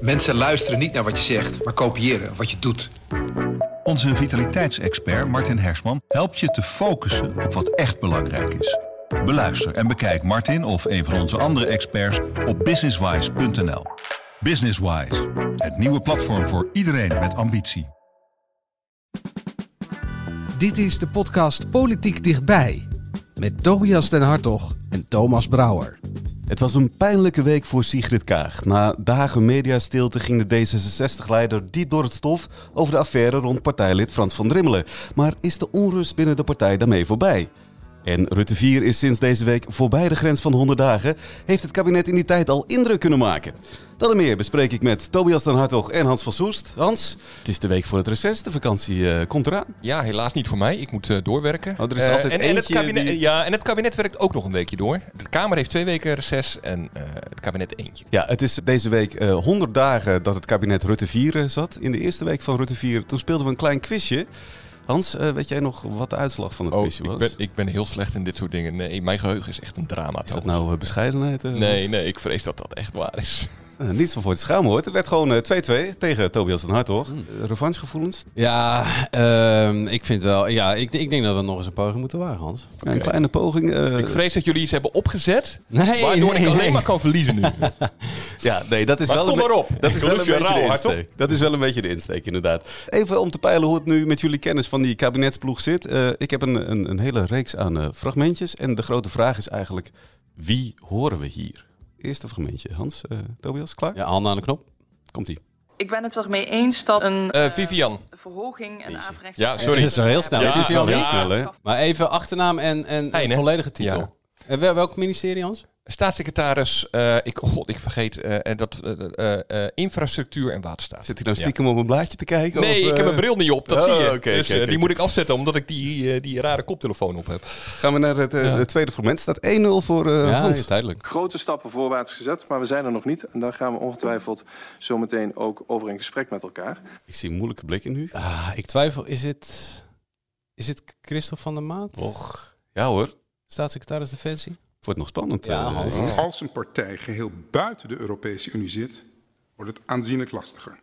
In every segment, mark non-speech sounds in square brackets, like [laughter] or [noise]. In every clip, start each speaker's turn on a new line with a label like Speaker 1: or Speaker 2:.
Speaker 1: Mensen luisteren niet naar wat je zegt, maar kopiëren wat je doet.
Speaker 2: Onze vitaliteitsexpert Martin Hersman helpt je te focussen op wat echt belangrijk is. Beluister en bekijk Martin of een van onze andere experts op businesswise.nl. Businesswise, het nieuwe platform voor iedereen met ambitie.
Speaker 3: Dit is de podcast Politiek Dichtbij. Met Tobias den Hartog en Thomas Brouwer.
Speaker 4: Het was een pijnlijke week voor Sigrid Kaag. Na dagen mediastilte ging de D66-leider diep door het stof over de affaire rond partijlid Frans van Drimmelen. Maar is de onrust binnen de partij daarmee voorbij? En Rutte 4 is sinds deze week voorbij de grens van 100 dagen. Heeft het kabinet in die tijd al indruk kunnen maken? Dat en meer bespreek ik met Tobias dan Hartog en Hans van Soest. Hans, het is de week voor het reces. De vakantie uh, komt eraan.
Speaker 5: Ja, helaas niet voor mij. Ik moet uh, doorwerken.
Speaker 4: Oh, er is altijd
Speaker 5: uh, en, en, het kabinet, die... ja, en het kabinet werkt ook nog een weekje door. De Kamer heeft twee weken reces en het kabinet eentje.
Speaker 4: Ja, het is deze week 100 dagen dat het kabinet Rutte 4 zat. In de eerste week van Rutte 4, toen speelden we een klein quizje. Hans, uh, weet jij nog wat de uitslag van het
Speaker 5: oh,
Speaker 4: quizje was?
Speaker 5: Ik ben, ik ben heel slecht in dit soort dingen. Nee, mijn geheugen is echt een drama.
Speaker 4: Is dat nou uh, bescheidenheid? Uh,
Speaker 5: nee, nee, ik vrees dat dat echt waar is.
Speaker 4: Uh, niets van voor te schamen hoor. Het werd gewoon 2-2 tegen Tobias den Hartog. Mm. revanchegevoelens?
Speaker 6: Ja, uh, ik vind wel. Ja, ik, ik, denk dat we nog eens een poging moeten wagen, Hans.
Speaker 4: Okay. Een kleine poging. Uh,
Speaker 5: ik vrees dat jullie iets hebben opgezet. Nee, waardoor nee, ik alleen nee. [laughs] maar kan verliezen nu. [laughs]
Speaker 4: ja, nee, dat is
Speaker 5: maar
Speaker 4: wel.
Speaker 5: Kom
Speaker 4: een
Speaker 5: maar op.
Speaker 4: Dat is wel een beetje rauw, de insteek. Dat is wel een beetje de insteek, inderdaad. Even om te peilen hoe het nu met jullie kennis van die kabinetsploeg zit. Uh, ik heb een, een, een, hele reeks aan uh, fragmentjes. En de grote vraag is eigenlijk: wie horen we hier? Eerste fragmentje. Hans, uh, Tobias, klaar?
Speaker 6: Ja, handen aan de knop.
Speaker 4: Komt-ie.
Speaker 7: Ik ben het ermee eens dat een
Speaker 5: uh, Vivian.
Speaker 7: verhoging en averechts...
Speaker 5: Ja, sorry.
Speaker 6: Dat is wel heel snel.
Speaker 4: Ja, Vivian, heel snel, hè?
Speaker 6: Maar even achternaam en, en
Speaker 5: Heine.
Speaker 6: volledige titel.
Speaker 5: Ja.
Speaker 6: En wel, welk ministerie, Hans?
Speaker 5: Staatssecretaris, uh, ik, god, ik vergeet uh, dat uh, infrastructuur en waterstaat.
Speaker 4: Zit hij nou stiekem ja. op een blaadje te kijken?
Speaker 5: Nee,
Speaker 4: of,
Speaker 5: ik heb mijn bril niet op, dat
Speaker 4: oh,
Speaker 5: zie je.
Speaker 4: Okay,
Speaker 5: dus
Speaker 4: okay,
Speaker 5: die moet ik afzetten, omdat ik die, die rare koptelefoon op heb.
Speaker 4: Gaan we naar het, ja. het tweede fragment. staat 1-0 voor
Speaker 6: ja,
Speaker 4: Hans.
Speaker 6: Ja, tijdelijk.
Speaker 8: Grote stappen voorwaarts gezet, maar we zijn er nog niet. En daar gaan we ongetwijfeld zometeen ook over in gesprek met elkaar.
Speaker 4: Ik zie moeilijke blikken nu.
Speaker 6: Ah, ik twijfel, is het, is het Christophe van der Maat?
Speaker 4: Och, ja hoor.
Speaker 6: Staatssecretaris Defensie?
Speaker 4: Wordt nog spannend.
Speaker 6: Ja,
Speaker 9: uh, Als een partij geheel buiten de Europese Unie zit, wordt het aanzienlijk lastiger.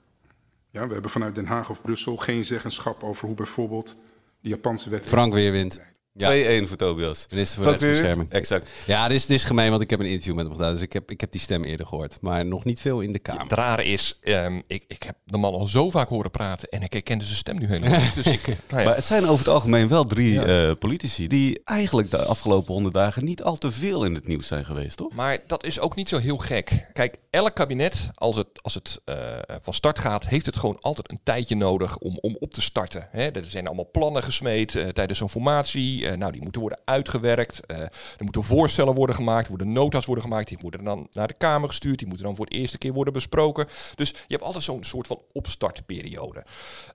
Speaker 9: Ja, we hebben vanuit Den Haag of Brussel geen zeggenschap over hoe bijvoorbeeld de Japanse wet...
Speaker 6: Frank weer wint.
Speaker 4: Ja. 2-1 voor Tobias.
Speaker 6: Minister voor rechtsbescherming.
Speaker 4: Exact.
Speaker 6: Ja, dit is, dit is gemeen, want ik heb een interview met hem gedaan. Dus ik heb, ik heb die stem eerder gehoord. Maar nog niet veel in de Kamer.
Speaker 5: Ja, het rare is, um, ik, ik heb de man al zo vaak horen praten en ik herkende zijn stem nu helemaal niet. Dus ik, [laughs] nou ja.
Speaker 4: Maar het zijn over het algemeen wel drie ja. uh, politici die eigenlijk de afgelopen honderd dagen niet al te veel in het nieuws zijn geweest, toch?
Speaker 5: Maar dat is ook niet zo heel gek. Kijk, elk kabinet, als het, als het uh, van start gaat, heeft het gewoon altijd een tijdje nodig om, om op te starten. Hè? Er zijn allemaal plannen gesmeed uh, tijdens zo'n formatie. Nou, die moeten worden uitgewerkt. Uh, er moeten voorstellen worden gemaakt, er worden nota's worden gemaakt, die worden dan naar de Kamer gestuurd, die moeten dan voor de eerste keer worden besproken. Dus je hebt altijd zo'n soort van opstartperiode.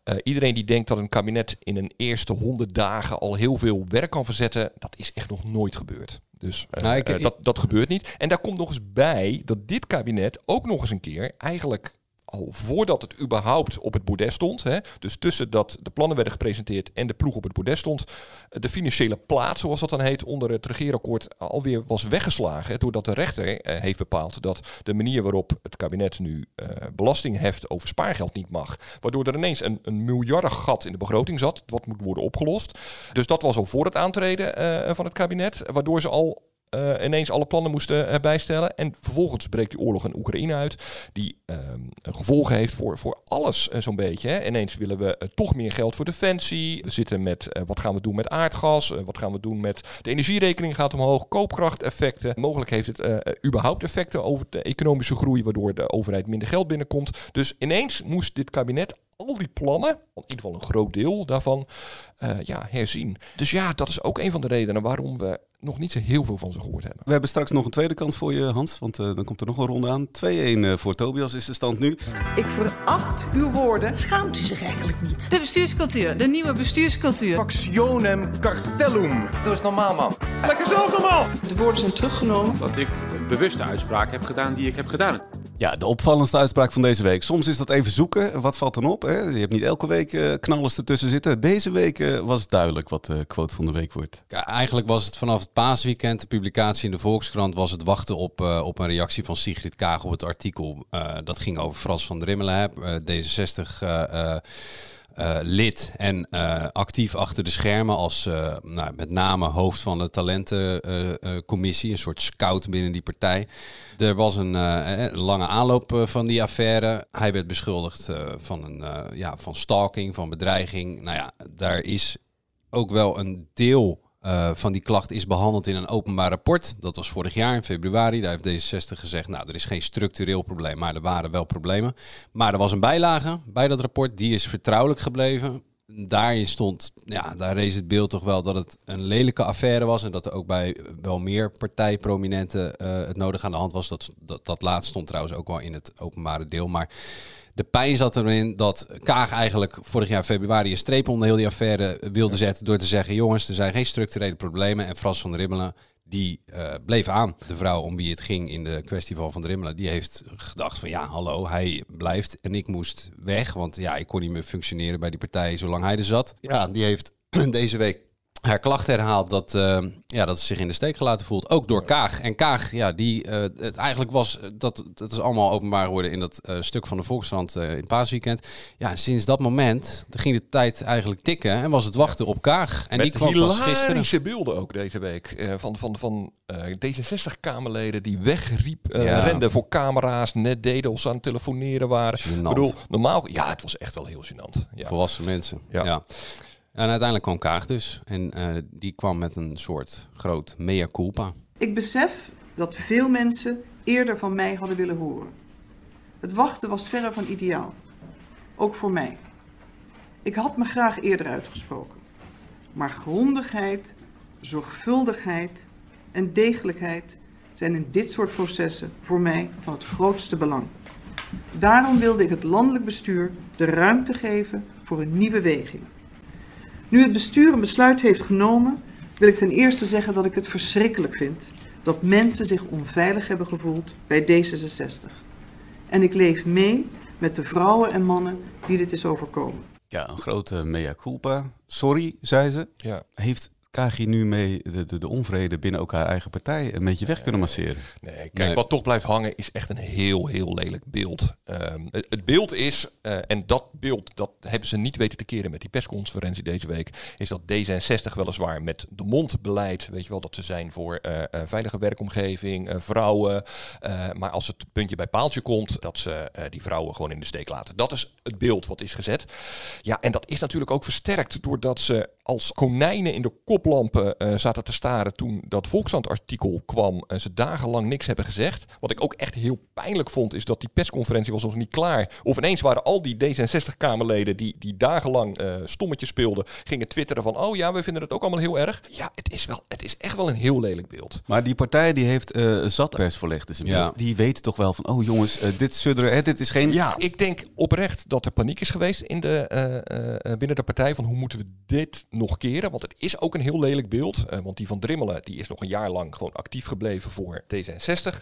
Speaker 5: Uh, iedereen die denkt dat een kabinet in een eerste honderd dagen al heel veel werk kan verzetten, dat is echt nog nooit gebeurd. Dus uh, nou, ik, dat, dat gebeurt niet. En daar komt nog eens bij dat dit kabinet ook nog eens een keer eigenlijk al voordat het überhaupt op het bordes stond, hè, dus tussen dat de plannen werden gepresenteerd en de ploeg op het bordes stond, de financiële plaat, zoals dat dan heet, onder het regeerakkoord alweer was weggeslagen. Doordat de rechter eh, heeft bepaald dat de manier waarop het kabinet nu eh, belasting heft over spaargeld niet mag. Waardoor er ineens een, een gat in de begroting zat, wat moet worden opgelost. Dus dat was al voor het aantreden uh, van het kabinet, waardoor ze al uh, ineens alle plannen moesten bijstellen. En vervolgens breekt die oorlog in Oekraïne uit, die uh, gevolgen heeft voor, voor alles uh, zo'n beetje. Hè. Ineens willen we toch meer geld voor defensie. We zitten met wat gaan we doen met aardgas, wat gaan we doen met de energierekening gaat omhoog, koopkrachteffecten. Mogelijk heeft het überhaupt effecten over de economische groei, waardoor de overheid minder geld binnenkomt. Dus ineens moest dit kabinet al die plannen, in ieder geval een groot deel daarvan, ja, herzien. Dus ja, dat is ook een van de redenen waarom we nog niet zo heel veel van ze gehoord hebben.
Speaker 4: We hebben straks nog een tweede kans voor je, Hans, want uh, dan komt er nog een ronde aan. 2-1 uh, voor Tobias is de stand nu.
Speaker 10: Ik veracht uw woorden.
Speaker 11: Schaamt u zich eigenlijk niet?
Speaker 12: De bestuurscultuur, de nieuwe bestuurscultuur.
Speaker 13: Factionem cartellum.
Speaker 14: Doe eens normaal, man.
Speaker 13: Lekker zo, man.
Speaker 10: De woorden zijn teruggenomen.
Speaker 15: Dat ik een bewuste uitspraak heb gedaan die ik heb gedaan.
Speaker 4: Ja, de opvallendste uitspraak van deze week. Soms is dat even zoeken. Wat valt dan op? Hè? Je hebt niet elke week uh, knallers ertussen zitten. Deze week uh, was duidelijk wat de quote van de week wordt.
Speaker 6: Eigenlijk was het vanaf het paasweekend, de publicatie in de Volkskrant, was het wachten op, uh, op een reactie van Sigrid Kaag op het artikel. dat ging over Frans van Drimmelen, D66 uh, lid en uh, actief achter de schermen als uh, nou, met name hoofd van de talentencommissie, een soort scout binnen die partij. Er was een, een lange aanloop van die affaire. Hij werd beschuldigd van, een, ja, van stalking, van bedreiging. Nou ja, daar is ook wel een deel uh, van die klacht is behandeld in een openbaar rapport. Dat was vorig jaar in februari. Daar heeft D66 gezegd, nou, er is geen structureel probleem, maar er waren wel problemen. Maar er was een bijlage bij dat rapport, die is vertrouwelijk gebleven. Daarin stond, ja, daar rees het beeld toch wel dat het een lelijke affaire was. En dat er ook bij wel meer partijprominenten uh, het nodig aan de hand was. Dat, dat, dat laatst stond trouwens ook wel in het openbare deel. Maar de pijn zat erin dat Kaag eigenlijk vorig jaar februari een streep onder heel die affaire wilde zetten door te zeggen: jongens, er zijn geen structurele problemen. En Frans van Rimmelen die uh, bleef aan. De vrouw om wie het ging in de kwestie van Van Rimmelen, die heeft gedacht van ja, hallo, hij blijft en ik moest weg, want ja, ik kon niet meer functioneren bij die partij zolang hij er zat. Ja, die heeft [clears throat] deze week haar klacht herhaalt dat, uh, ja, dat ze zich in de steek gelaten voelt. Ook door Kaag. En Kaag, ja, die, uh, het eigenlijk was, dat, dat is allemaal openbaar geworden in dat uh, stuk van de Volkskrant in paasweekend. Ja, sinds dat moment ging de tijd eigenlijk tikken en was het wachten op Kaag. En
Speaker 5: Met
Speaker 6: die kwam pas gisteren.
Speaker 5: beelden ook deze week van, van, van D66-Kamerleden die wegriep, ja. renden voor camera's, net deden of ze aan het telefoneren waren. Ik bedoel, normaal, ja, het was echt wel heel gênant. Ja.
Speaker 6: Volwassen mensen, ja. ja. En uiteindelijk kwam Kaag dus. En uh, die kwam met een soort groot mea culpa.
Speaker 10: Ik besef dat veel mensen eerder van mij hadden willen horen. Het wachten was verre van ideaal. Ook voor mij. Ik had me graag eerder uitgesproken. Maar grondigheid, zorgvuldigheid en degelijkheid zijn in dit soort processen voor mij van het grootste belang. Daarom wilde ik het landelijk bestuur de ruimte geven voor een nieuwe weging. Nu het bestuur een besluit heeft genomen, wil ik ten eerste zeggen dat ik het verschrikkelijk vind dat mensen zich onveilig hebben gevoeld bij D66. En ik leef mee met de vrouwen en mannen die dit is overkomen.
Speaker 4: Ja, een grote mea culpa. Sorry, zei ze.
Speaker 5: Ja.
Speaker 4: Heeft KG nu mee de, de, de, onvrede binnen ook haar eigen partij een beetje weg kunnen masseren.
Speaker 5: Nee, kijk, nee. wat toch blijft hangen is echt een heel, heel lelijk beeld. Um, het, het, beeld is, uh, en dat beeld, dat hebben ze niet weten te keren met die persconferentie deze week, is dat D66 weliswaar met de mond beleid, weet je wel, dat ze zijn voor uh, uh, veilige werkomgeving, vrouwen, maar als het puntje bij paaltje komt, dat ze die vrouwen gewoon in de steek laten. Dat is het beeld wat is gezet. Ja, en dat is natuurlijk ook versterkt doordat ze als konijnen in de koplampen uh, zaten te staren toen dat Volkskrant-artikel kwam en ze dagenlang niks hebben gezegd. Wat ik ook echt heel pijnlijk vond, is dat die persconferentie was nog niet klaar. Of ineens waren al die D66-Kamerleden die, die dagenlang uh, stommetjes speelden, gingen twitteren van, oh ja, we vinden het ook allemaal heel erg. Ja, het is, wel, het is echt wel een heel lelijk beeld.
Speaker 4: Maar die partij die heeft uh, zat persvoorlichters in beeld. Ja. Die weten toch wel van, oh jongens, dit sudderen, hè, dit is geen...
Speaker 5: Ja, ik denk oprecht dat er paniek is geweest in de, binnen de partij van hoe moeten we dit nog keren. Want het is ook een heel lelijk beeld. Uh, want die van Drimmelen die is nog een jaar lang gewoon actief gebleven voor D66.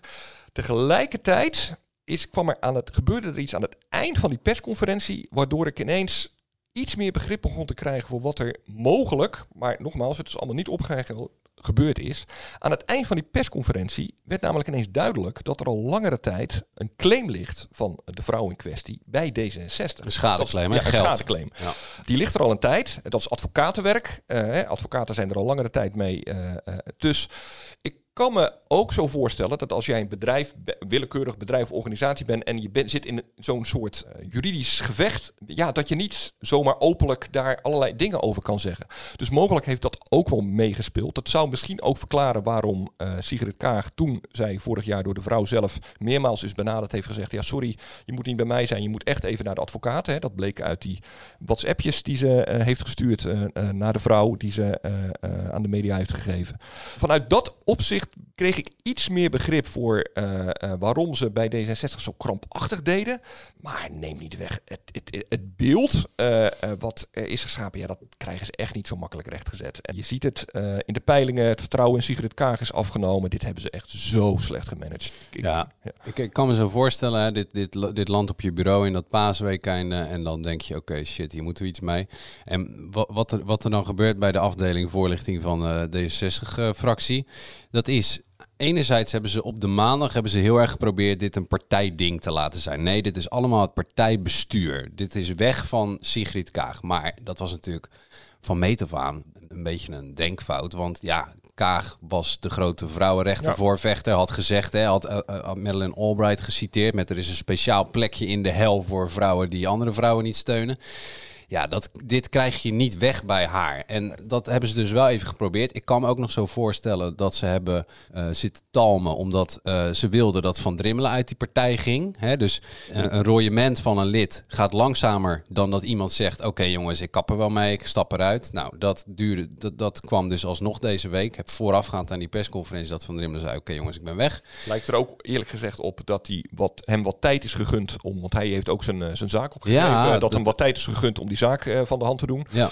Speaker 5: Tegelijkertijd is, kwam er aan het, gebeurde er iets aan het eind van die persconferentie. Waardoor ik ineens iets meer begrip begon te krijgen voor wat er mogelijk, maar nogmaals, het is allemaal niet opgeheven gebeurd is. Aan het eind van die persconferentie werd namelijk ineens duidelijk dat er al langere tijd een claim ligt van de vrouw in kwestie bij D66.
Speaker 6: Een schadeclaim,
Speaker 5: ja, een schadeclaim. Ja. Die ligt er al een tijd. Dat is advocatenwerk. Uh, advocaten zijn er al langere tijd mee. Uh, uh, dus ik kan me ook zo voorstellen dat als jij een bedrijf, willekeurig bedrijf of organisatie bent en je zit in zo'n soort uh, juridisch gevecht, ja, dat je niet zomaar openlijk daar allerlei dingen over kan zeggen. Dus mogelijk heeft dat ook wel meegespeeld. Dat zou misschien ook verklaren waarom uh, Sigrid Kaag toen zij vorig jaar door de vrouw zelf meermaals is benaderd heeft gezegd, ja sorry, je moet niet bij mij zijn, je moet echt even naar de advocaat. Hè. Dat bleek uit die WhatsAppjes die ze uh, heeft gestuurd naar de vrouw, die ze aan de media heeft gegeven. Vanuit dat opzicht kreeg ik iets meer begrip voor uh, uh, waarom ze bij D66 zo krampachtig deden. Maar neem niet weg, het, het, het beeld uh, wat is geschapen, ja, dat krijgen ze echt niet zo makkelijk rechtgezet. En je ziet het in de peilingen, het vertrouwen in Sigrid Kaag is afgenomen. Dit hebben ze echt zo slecht gemanaged.
Speaker 6: Ik, ja, ja. Ik, ik, kan me zo voorstellen, hè, dit, dit, dit landt op je bureau in dat paasweekend en dan denk je, oké, okay, shit, hier moeten we iets mee. En wat, wat, er, wat er dan gebeurt bij de afdeling voorlichting van D66-fractie, dat is enerzijds hebben ze op de maandag hebben ze heel erg geprobeerd dit een partijding te laten zijn. Nee, dit is allemaal het partijbestuur. Dit is weg van Sigrid Kaag. Maar dat was natuurlijk van meet af aan een beetje een denkfout. Want ja, Kaag was de grote vrouwenrechtenvoorvechter. Had gezegd, hè, had, uh, uh, Madeleine Albright geciteerd met er is een speciaal plekje in de hel voor vrouwen die andere vrouwen niet steunen. Ja, dat, dit krijg je niet weg bij haar. En dat hebben ze dus wel even geprobeerd. Ik kan me ook nog zo voorstellen dat ze hebben uh, zitten talmen. Omdat uh, ze wilden dat Van Drimmelen uit die partij ging. Hè? Dus een, een royement van een lid gaat langzamer dan dat iemand zegt... oké okay, jongens, ik kap er wel mee, ik stap eruit. Nou, dat, duurde, dat, dat kwam dus alsnog deze week. Heb voorafgaand aan die persconferentie dat Van Drimmelen zei... oké okay, jongens, ik ben weg.
Speaker 5: Lijkt er ook eerlijk gezegd op dat hij wat, hem wat tijd is gegund... om, want hij heeft ook zijn, zijn zaak opgegeven. Ja, dat, dat hem wat tijd is gegund om die zaak uh, van de hand te doen.
Speaker 6: Ja.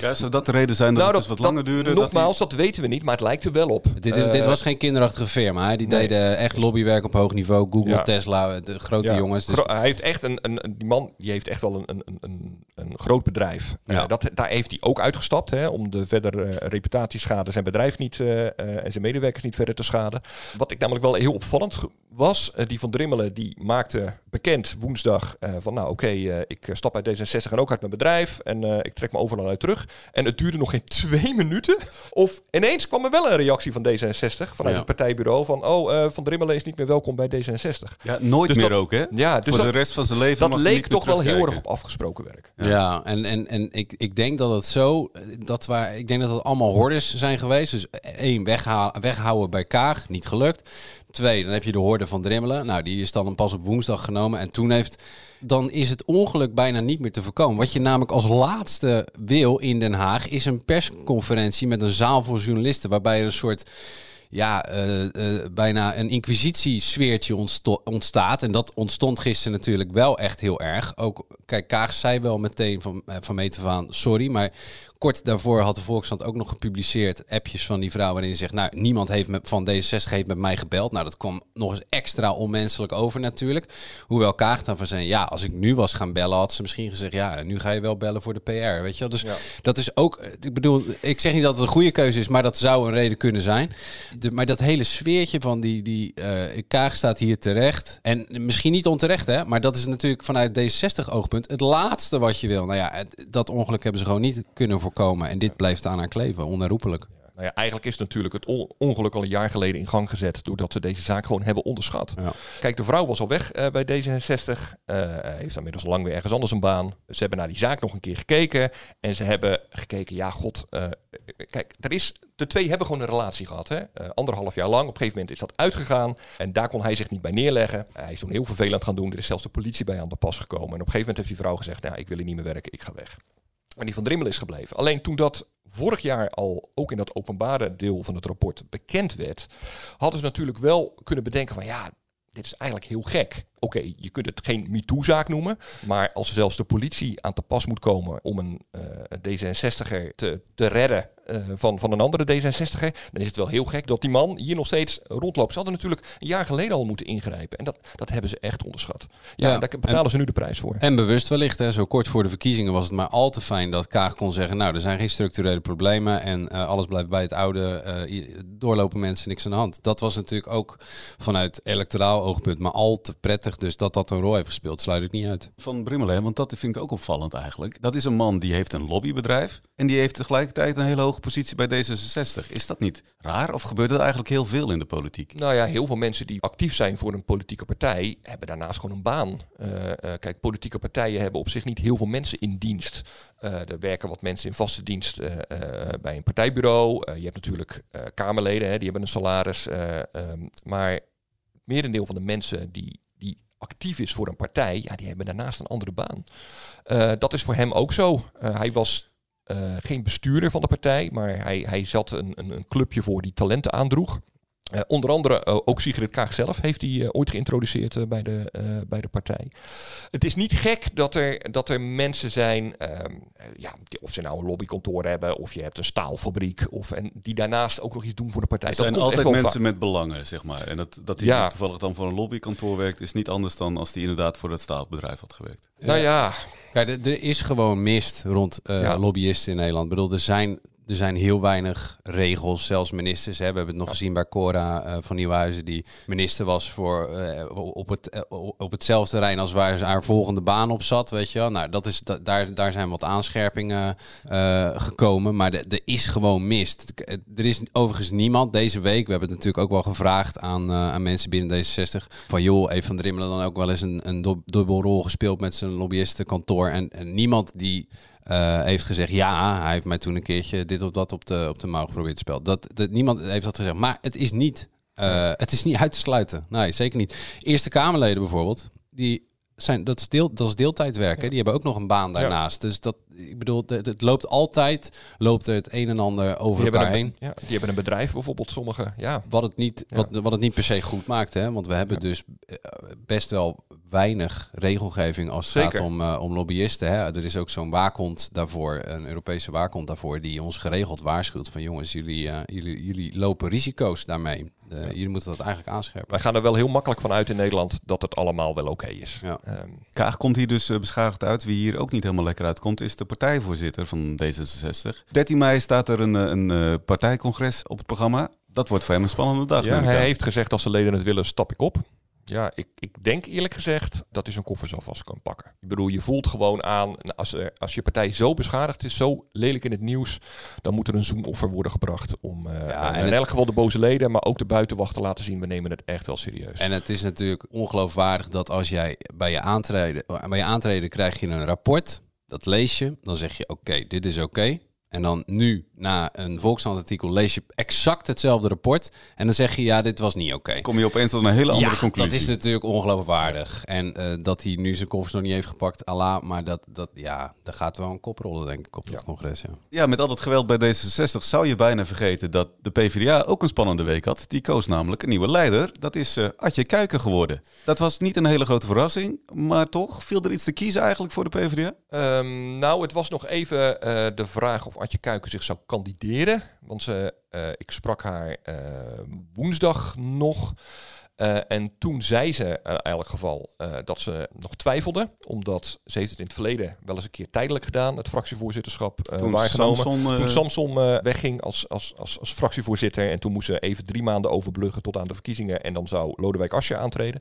Speaker 4: Ja, zou dat de reden zijn dat nou, het dus wat langer duurde?
Speaker 5: Nogmaals, dat, weten we niet, maar het lijkt er wel op.
Speaker 6: Dit, uh, dit was geen kinderachtige firma. Hè? Die nee. deden echt lobbywerk op hoog niveau. Google, ja. Tesla, de grote
Speaker 5: ja.
Speaker 6: jongens.
Speaker 5: Dus... Hij heeft echt een, een, die man die heeft echt wel een, een, een, een groot bedrijf. Ja. Uh, dat, daar heeft hij ook uitgestapt hè, om de verdere uh, reputatieschade zijn bedrijf niet en zijn medewerkers niet verder te schaden. Wat ik namelijk wel heel opvallend was, die van Drimmelen, die maakte bekend woensdag van nou oké, okay, ik stap uit D66 en ook uit mijn bedrijf en ik trek me overal uit terug. En het duurde nog geen [laughs] twee minuten. Of ineens kwam er wel een reactie van D66 vanuit ja. het partijbureau van oh, uh, Van Drimmelen is niet meer welkom bij D66.
Speaker 4: Ja, nooit
Speaker 5: dus
Speaker 4: meer
Speaker 5: dat,
Speaker 4: ook hè?
Speaker 5: Ja, dus
Speaker 4: Voor
Speaker 5: dat,
Speaker 4: de rest van zijn leven
Speaker 5: Dat leek toch wel heel erg op afgesproken werk.
Speaker 6: Ja, ja en, en, en ik, ik denk dat het zo, dat waar, ik denk dat het allemaal hordes zijn geweest. Dus één, wegha weghouden bij Kaag, niet gelukt. Twee, dan heb je de horde van Drimmelen. Nou, die is dan pas op woensdag genomen. En toen heeft dan is het ongeluk bijna niet meer te voorkomen. Wat je namelijk als laatste wil in Den Haag is een persconferentie met een zaal voor journalisten, waarbij er een soort ja, uh, uh, bijna een inquisitiesfeertje ontstaat. En dat ontstond gisteren natuurlijk wel echt heel erg. Ook, kijk, Kaag zei wel meteen van, van meet sorry, maar Kort daarvoor had de Volkskrant ook nog gepubliceerd appjes van die vrouw waarin ze zegt, nou, niemand heeft met, van D66 heeft met mij gebeld. Nou, dat kwam nog eens extra onmenselijk over natuurlijk. Hoewel Kaag dan van zijn, ja, als ik nu was gaan bellen, had ze misschien gezegd, ja, nu ga je wel bellen voor de PR, weet je wel. Dus ja. dat is ook, ik bedoel, ik zeg niet dat het een goede keuze is, maar dat zou een reden kunnen zijn. De, maar dat hele sfeertje van die, die uh, Kaag staat hier terecht. En misschien niet onterecht, hè, maar dat is natuurlijk vanuit D66 oogpunt het laatste wat je wil. Nou ja, dat ongeluk hebben ze gewoon niet kunnen voorkomen. En dit blijft aan haar kleven, onherroepelijk.
Speaker 5: Nou ja, eigenlijk is natuurlijk het ongeluk al een jaar geleden in gang gezet. doordat ze deze zaak gewoon hebben onderschat. Ja. Kijk, de vrouw was al weg uh, bij D66. Uh, heeft inmiddels lang weer ergens anders een baan. Ze hebben naar die zaak nog een keer gekeken. En ze hebben gekeken, ja, god. Uh, kijk, er is, de twee hebben gewoon een relatie gehad. Hè? anderhalf jaar lang. Op een gegeven moment is dat uitgegaan. En daar kon hij zich niet bij neerleggen. hij is toen heel vervelend gaan doen. Er is zelfs de politie bij aan de pas gekomen. En op een gegeven moment heeft die vrouw gezegd, nou, ik wil hier niet meer werken, ik ga weg. En die van Drimmel is gebleven. Alleen toen dat vorig jaar al ook in dat openbare deel van het rapport bekend werd, hadden ze natuurlijk wel kunnen bedenken van ja, dit is eigenlijk heel gek. Oké, okay, je kunt het geen MeToo-zaak noemen, maar als zelfs de politie aan te pas moet komen om een uh, D66er te, te redden uh, van, van een andere D66er, dan is het wel heel gek dat die man hier nog steeds rondloopt. Ze hadden natuurlijk een jaar geleden al moeten ingrijpen en dat, dat hebben ze echt onderschat. Ja, ja daar betalen en, ze nu de prijs voor.
Speaker 6: En bewust wellicht, hè, zo kort voor de verkiezingen was het maar al te fijn dat Kaag kon zeggen, nou, er zijn geen structurele problemen en uh, alles blijft bij het oude, doorlopen mensen niks aan de hand. Dat was natuurlijk ook vanuit electoraal oogpunt, maar al te prettig dus dat dat een rol heeft gespeeld, sluit ik niet uit.
Speaker 4: Van Brimmelen, want dat vind ik ook opvallend eigenlijk. Dat is een man die heeft een lobbybedrijf en die heeft tegelijkertijd een hele hoge positie bij D66. Is dat niet raar of gebeurt dat eigenlijk heel veel in de politiek?
Speaker 5: Nou ja, heel veel mensen die actief zijn voor een politieke partij hebben daarnaast gewoon een baan. Uh, uh, kijk, politieke partijen hebben op zich niet heel veel mensen in dienst. Uh, er werken wat mensen in vaste dienst bij een partijbureau. je hebt natuurlijk Kamerleden, hè, die hebben een salaris. Um, maar merendeel van de mensen die actief is voor een partij, ja, die hebben daarnaast een andere baan. Uh, dat is voor hem ook zo. Uh, hij was uh, geen bestuurder van de partij, maar hij, hij zat een, een, een, clubje voor die talenten aandroeg. Uh, onder andere uh, ook Sigrid Kaag zelf heeft die uh, ooit geïntroduceerd bij, de, bij de partij. Het is niet gek dat er, dat er mensen zijn, ehm, ja, of ze nou een lobbykantoor hebben, of je hebt een staalfabriek, of, en die daarnaast ook nog iets doen voor de partij.
Speaker 4: Er zijn altijd mensen met belangen, zeg maar. En dat, dat die ja. toevallig dan voor een lobbykantoor werkt, is niet anders dan als die inderdaad voor dat staalbedrijf had gewerkt.
Speaker 5: Nou ja.
Speaker 6: Kijk, er is gewoon mist rond lobbyisten in Nederland. Ik bedoel, er zijn er zijn heel weinig regels, zelfs ministers. Hè. We hebben het nog gezien bij Cora uh, van Nieuwhuizen, die minister was voor, uh, op, het, uh, op hetzelfde terrein als waar ze haar volgende baan op zat. Weet je wel. Nou, dat is, da daar, daar zijn wat aanscherpingen gekomen, maar er is gewoon mist. Er is overigens niemand deze week, we hebben het natuurlijk ook wel gevraagd aan, aan mensen binnen D66, van joh, even van Drimmelen dan ook wel eens een, een dubbelrol gespeeld met zijn lobbyistenkantoor. En, en niemand die uh, heeft gezegd, ja, hij heeft mij toen een keertje dit of dat op de, op de mouw geprobeerd te spelen. Dat, dat, niemand heeft dat gezegd. Maar het is niet, uh, het is niet uit te sluiten. Nee, zeker niet. Eerste Kamerleden bijvoorbeeld, die zijn, dat, is deel, dat is deeltijdwerk. Die hebben ook nog een baan daarnaast. Ja. Dus dat, ik bedoel, het, loopt altijd, loopt er het een en ander over
Speaker 5: die
Speaker 6: elkaar
Speaker 5: een,
Speaker 6: heen.
Speaker 5: Ja, die hebben een bedrijf bijvoorbeeld, sommige. Ja.
Speaker 6: Wat, het niet, wat, wat het niet per se goed maakt. Hè? Want we hebben dus eh, best wel weinig regelgeving als het gaat om, uh, om lobbyisten. Hè. Er is ook zo'n waakhond daarvoor, een Europese waakhond daarvoor, die ons geregeld waarschuwt van jongens, jullie, uh, jullie, jullie lopen risico's daarmee. Uh, ja. Jullie moeten dat eigenlijk aanscherpen.
Speaker 5: Wij gaan er wel heel makkelijk van uit in Nederland dat het allemaal wel oké okay is.
Speaker 4: Ja. Um, Kaag komt hier dus beschadigd uit. Wie hier ook niet helemaal lekker uitkomt, is de partijvoorzitter van D66. 13 mei staat er een, een partijcongres op het programma. Dat wordt voor hem een spannende dag.
Speaker 5: Ja, hij heeft gezegd als de leden het willen, stap ik op. Ja, ik, ik denk eerlijk gezegd dat hij zijn koffer zo vast kan pakken. Ik bedoel, je voelt gewoon aan, als, er, als je partij zo beschadigd is, zo lelijk in het nieuws, dan moet er een zoomoffer worden gebracht om uh, ja, in elk geval de boze leden, maar ook de buitenwacht te laten zien, we nemen het echt wel serieus.
Speaker 6: En het is natuurlijk ongeloofwaardig dat als jij bij je aantreden, bij je aantreden krijg je een rapport, dat lees je, dan zeg je oké, dit is oké. En dan nu, na een Volkskrant-artikel, lees je exact hetzelfde rapport. En dan zeg je, ja, dit was niet oké.
Speaker 4: Kom je opeens tot een hele andere
Speaker 6: ja,
Speaker 4: conclusie.
Speaker 6: dat is natuurlijk ongeloofwaardig. En uh, dat hij nu zijn koffers nog niet heeft gepakt, Allah. Maar dat, dat, ja, daar gaat wel een kop rollen, denk ik, op dat congres. Ja.
Speaker 4: ja, met al dat geweld bij D66 zou je bijna vergeten dat de PvdA ook een spannende week had. Die koos namelijk een nieuwe leider. Dat is uh, Adje Kuiken geworden. Dat was niet een hele grote verrassing, maar toch viel er iets te kiezen eigenlijk voor de PvdA?
Speaker 5: Um, nou, het was nog even uh, de vraag of Adje Kuiken zich zou kandideren. Want ze, uh, ik sprak haar uh, woensdag nog. Uh, en toen zei ze in elk geval uh, dat ze nog twijfelde, omdat ze heeft het in het verleden wel eens een keer tijdelijk gedaan, het fractievoorzitterschap
Speaker 4: toen
Speaker 5: waargenomen.
Speaker 4: Samson,
Speaker 5: toen Samson wegging als, als, als, als fractievoorzitter en toen moest ze even drie maanden overbluggen tot aan de verkiezingen en dan zou Lodewijk Asscher aantreden.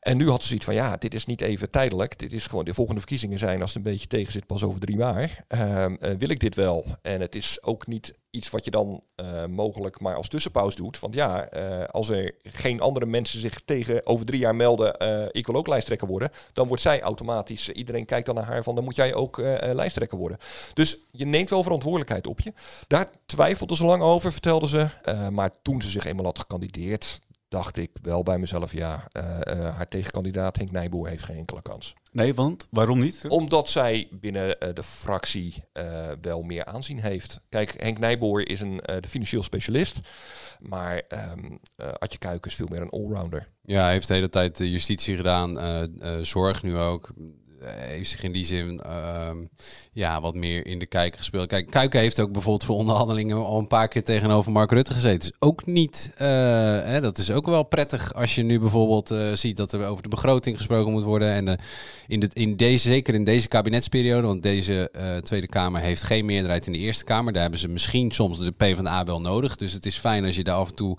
Speaker 5: En nu had ze zoiets van, ja, dit is niet even tijdelijk, dit is gewoon, de volgende verkiezingen zijn als het een beetje tegen zit pas over drie jaar. Ehm, wil ik dit wel? En het is ook niet iets wat je dan uh, mogelijk maar als tussenpauze doet. Want ja, uh, als er geen andere mensen zich tegen over drie jaar melden, ik wil ook lijsttrekker worden, dan wordt zij automatisch, iedereen kijkt dan naar haar van, dan moet jij ook lijsttrekker worden. Dus je neemt wel verantwoordelijkheid op je. Daar twijfelde ze lang over, vertelde ze. maar toen ze zich eenmaal had gekandideerd, dacht ik wel bij mezelf, ja, haar tegenkandidaat Henk Nijboer heeft geen enkele kans.
Speaker 4: Nee, want waarom niet?
Speaker 5: Omdat zij binnen uh, de fractie uh, wel meer aanzien heeft. Kijk, Henk Nijboer is een uh, de financieel specialist. Maar um, Adje Kuiken is veel meer een allrounder.
Speaker 6: Ja, hij heeft de hele tijd justitie gedaan. zorg nu ook heeft zich in die zin uh, ja, wat meer in de kijker gespeeld. Kijk, Kuiken heeft ook bijvoorbeeld voor onderhandelingen al een paar keer tegenover Mark Rutte gezeten. Dus ook niet, uh, hè, dat is ook wel prettig als je nu bijvoorbeeld uh, ziet dat er over de begroting gesproken moet worden. En in, de, in deze, zeker in deze kabinetsperiode, want deze Tweede Kamer heeft geen meerderheid in de Eerste Kamer. Daar hebben ze misschien soms de PvdA wel nodig. Dus het is fijn als je daar af en toe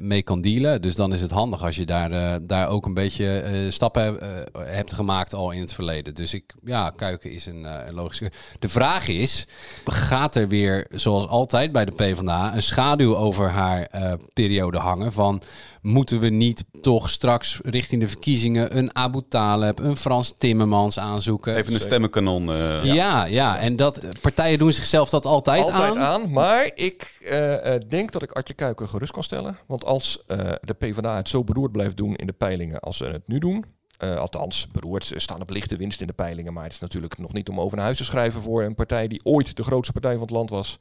Speaker 6: mee kan dealen. Dus dan is het handig als je daar, daar ook een beetje stappen hebt gemaakt al in het verleden. Dus ik, ja, Kuiken is een logische. De vraag is: gaat er weer, zoals altijd bij de PvdA, een schaduw over haar uh, periode hangen? Van moeten we niet toch straks richting de verkiezingen een Abu Taleb, een Frans Timmermans aanzoeken?
Speaker 4: Even een stemmenkanon. Uh,
Speaker 6: ja. ja. ja, en dat partijen doen zichzelf dat altijd,
Speaker 5: altijd
Speaker 6: aan.
Speaker 5: aan. Maar ik denk dat ik Adje Kuiken gerust kan stellen. Want als de PvdA het zo beroerd blijft doen in de peilingen als ze het nu doen, Uh, althans, beroerd. Ze staan op lichte winst in de peilingen. Maar het is natuurlijk nog niet om over naar huis te schrijven voor een partij die ooit de grootste partij van het land was.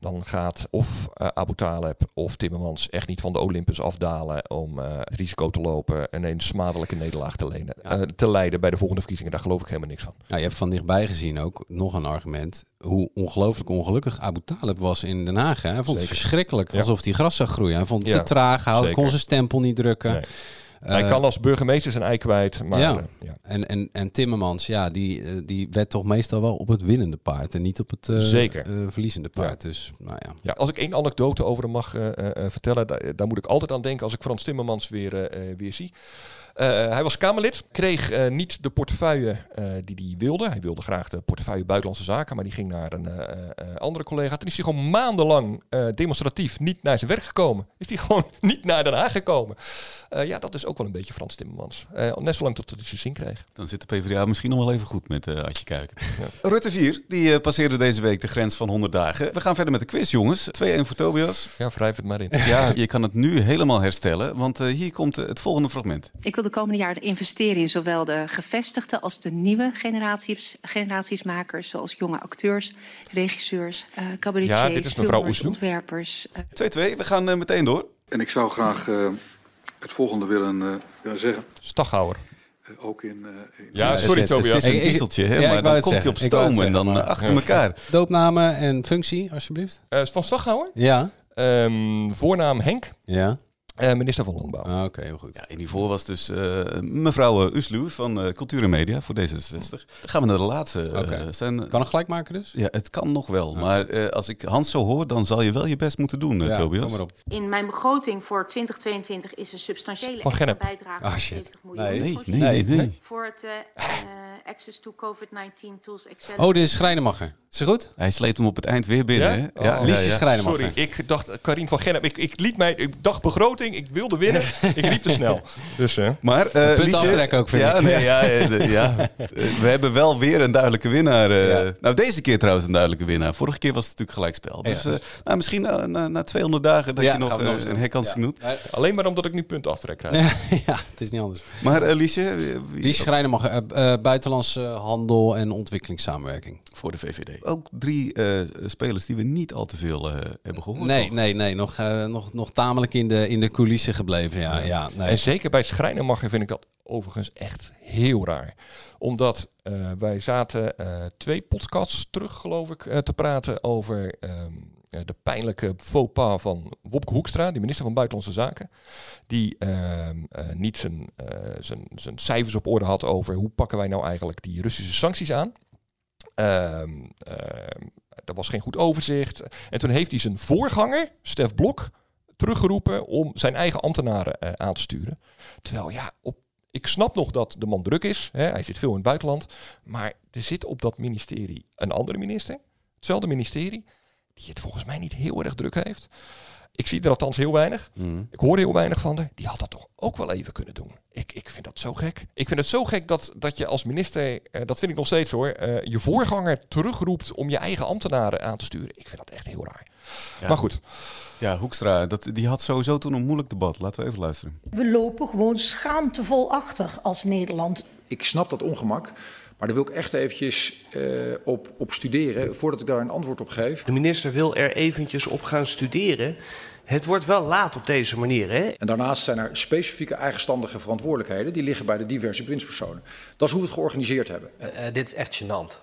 Speaker 5: Dan gaat of uh, Abu Taleb of Timmermans echt niet van de Olympus afdalen om uh, het risico te lopen en een smadelijke nederlaag te, lenen, ja. te leiden bij de volgende verkiezingen. Daar geloof ik helemaal niks van.
Speaker 6: Ja, je hebt van dichtbij gezien ook nog een argument hoe ongelooflijk ongelukkig Abu Talib was in Den Haag. Hè? Hij vond het verschrikkelijk, alsof hij gras zag groeien. Hij vond het te traag, hij kon zijn stempel niet drukken. Nee.
Speaker 5: Hij kan als burgemeester zijn ei kwijt. Maar,
Speaker 6: ja. Ja. En, en, en Timmermans, ja, die, uh, die werd toch meestal wel op het winnende paard en niet op het
Speaker 5: Zeker.
Speaker 6: verliezende paard. Ja. Dus, nou ja.
Speaker 5: ja. Als ik één anekdote over hem mag vertellen, daar, daar, moet ik altijd aan denken als ik Frans Timmermans weer, weer zie. Uh, hij was Kamerlid, kreeg uh, niet de portefeuille uh, die hij wilde. Hij wilde graag de portefeuille Buitenlandse Zaken, maar die ging naar een andere collega. Toen is hij gewoon maandenlang demonstratief niet naar zijn werk gekomen. Is hij [laughs] gewoon niet naar Den Haag gekomen. ja, dat is ook wel een beetje Frans Timmermans. net zolang tot hij zijn zin kreeg.
Speaker 4: Dan zit de PvdA misschien nog wel even goed met uh, Adje Kuiken. Ja. Rutte 4, die passeerde deze week de grens van 100 dagen. We gaan verder met de quiz, jongens. 2-1 voor Tobias.
Speaker 5: Ja, wrijf het maar in.
Speaker 4: ja, je kan het nu helemaal herstellen, want hier komt het volgende fragment.
Speaker 11: Ik wil de komende jaren investeren in zowel de gevestigde als de nieuwe generaties, generatiesmakers, zoals jonge acteurs, regisseurs, uh, cabaretiers,
Speaker 5: ja, dit is mevrouw
Speaker 11: ontwerpers.
Speaker 4: 2-2, uh. we gaan uh, meteen door.
Speaker 9: En ik zou graag uh, het volgende willen, zeggen.
Speaker 5: Staghouwer.
Speaker 9: ook in, in
Speaker 5: ja, sorry Tobias.
Speaker 4: Het is een dieseltje, hè, ja, maar dan komt hij op stoom en dan uh, achter elkaar.
Speaker 6: Doopname en functie, alsjeblieft.
Speaker 5: Uh, van Staghouwer?
Speaker 6: Ja.
Speaker 5: Um, voornaam Henk.
Speaker 6: Ja.
Speaker 5: Uh, minister van Landbouw.
Speaker 6: Ah, Oké, okay, heel goed.
Speaker 4: Ja, in die voor was dus uh, mevrouw Uslu van uh, Cultuur en Media voor D66. Dan gaan we naar de laatste.
Speaker 6: Okay. Zijn, kan het gelijk maken dus?
Speaker 4: Ja, het kan nog wel. Okay. Maar als ik Hans zo hoor, dan zal je wel je best moeten doen,
Speaker 6: ja,
Speaker 4: Tobias.
Speaker 6: Kom maar op.
Speaker 14: In mijn begroting voor 2022 is een substantiële extra bijdrage
Speaker 6: oh,
Speaker 14: van 70 miljoen.
Speaker 4: Nee, nee, nee. nee, nee.
Speaker 14: Voor het access to COVID-19 tools excel.
Speaker 6: Oh, dit is Schrijnemacher. Is het goed?
Speaker 4: Hij sleept hem op het eind weer binnen.
Speaker 5: Ja?
Speaker 4: Hè?
Speaker 6: Oh, Liesje ja, Schrijnemacher.
Speaker 5: Sorry, ik dacht Karin van Gennep. Ik, ik liet mij, ik dacht begroting, ik wilde winnen. ik liep te snel. Dus, uh.
Speaker 4: maar, uh,
Speaker 6: Punt Liesje, aftrekken ook, vind
Speaker 4: ja,
Speaker 6: ik.
Speaker 4: Nee, ja, ja, we hebben wel weer een duidelijke winnaar. Uh, ja. Nou, deze keer trouwens een duidelijke winnaar. Vorige keer was het natuurlijk gelijkspel. Dus, dus. nou, misschien na, na, na 200 dagen dat je nog, nog een herkansing doet.
Speaker 5: Alleen maar omdat ik nu punt aftrek krijg. [laughs]
Speaker 6: ja, het is niet anders.
Speaker 4: Maar Liesje?
Speaker 6: Liesje Schrijnemacher, buitenlandse handel en ontwikkelingssamenwerking.
Speaker 4: Voor de VVD. Ook drie uh, spelers die we niet al te veel uh, hebben gehoord.
Speaker 6: Nee, nee, nee. Nog, uh, nog, nog tamelijk in de, in de coulissen gebleven. Ja, ja. ja nee.
Speaker 5: En zeker bij Schrijnemacher vind ik dat overigens echt heel raar. Omdat wij zaten twee podcasts terug, geloof ik, te praten over um, de pijnlijke faux pas van Wopke Hoekstra, die minister van Buitenlandse Zaken. Die niet zijn, zijn, zijn cijfers op orde had over hoe pakken wij nou eigenlijk die Russische sancties aan. Uh, er was geen goed overzicht. En toen heeft hij zijn voorganger, Stef Blok, teruggeroepen om zijn eigen ambtenaren uh, aan te sturen. Terwijl ja, op, ik snap nog dat de man druk is. Hè, hij zit veel in het buitenland. Maar er zit op dat ministerie een andere minister. Hetzelfde ministerie. Die het volgens mij niet heel erg druk heeft. Ik zie er althans heel weinig. Mm. Ik hoor heel weinig van haar. Die had dat toch ook wel even kunnen doen. Ik, ik vind dat zo gek. Ik vind het zo gek dat, dat je als minister, uh, dat vind ik nog steeds hoor, uh, je voorganger terugroept om je eigen ambtenaren aan te sturen. Ik vind dat echt heel raar. Ja. Maar goed.
Speaker 4: Ja, Hoekstra, dat, die had sowieso toen een moeilijk debat. Laten we even luisteren.
Speaker 15: We lopen gewoon schaamtevol achter als Nederland.
Speaker 16: Ik snap dat ongemak. Maar daar wil ik echt eventjes uh, op, op studeren voordat ik daar een antwoord op geef.
Speaker 17: De minister wil er eventjes op gaan studeren. Het wordt wel laat op deze manier, hè?
Speaker 16: En daarnaast zijn er specifieke eigenstandige verantwoordelijkheden die liggen bij de diverse bewindspersonen. Dat is hoe we het georganiseerd hebben.
Speaker 18: Uh, uh, dit is echt gênant.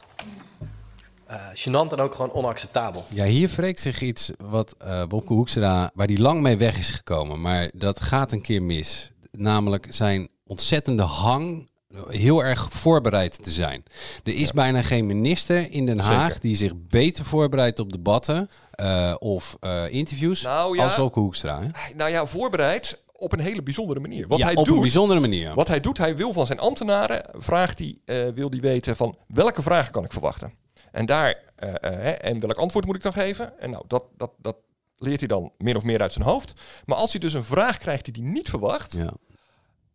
Speaker 18: Uh, gênant en ook gewoon onacceptabel.
Speaker 6: Ja, hier wreekt zich iets wat uh, Bobke Hoekstra, waar die lang mee weg is gekomen. Maar dat gaat een keer mis. Namelijk zijn ontzettende hang heel erg voorbereid te zijn. Er is ja. bijna geen minister in Den Haag Zeker. die zich beter voorbereidt op debatten uh, of uh, interviews
Speaker 5: nou, ja,
Speaker 6: als ook Hoekstra. Hè?
Speaker 5: Nou ja, voorbereid op een hele bijzondere manier. Wat
Speaker 6: ja,
Speaker 5: hij
Speaker 6: op
Speaker 5: doet,
Speaker 6: een bijzondere manier.
Speaker 5: Wat hij doet, hij wil van zijn ambtenaren, vraagt hij, uh, wil hij weten van welke vragen kan ik verwachten. En daar, en welk antwoord moet ik dan geven? En nou, dat, dat, dat leert hij dan min of meer uit zijn hoofd. Maar als hij dus een vraag krijgt die hij niet verwacht,
Speaker 6: ja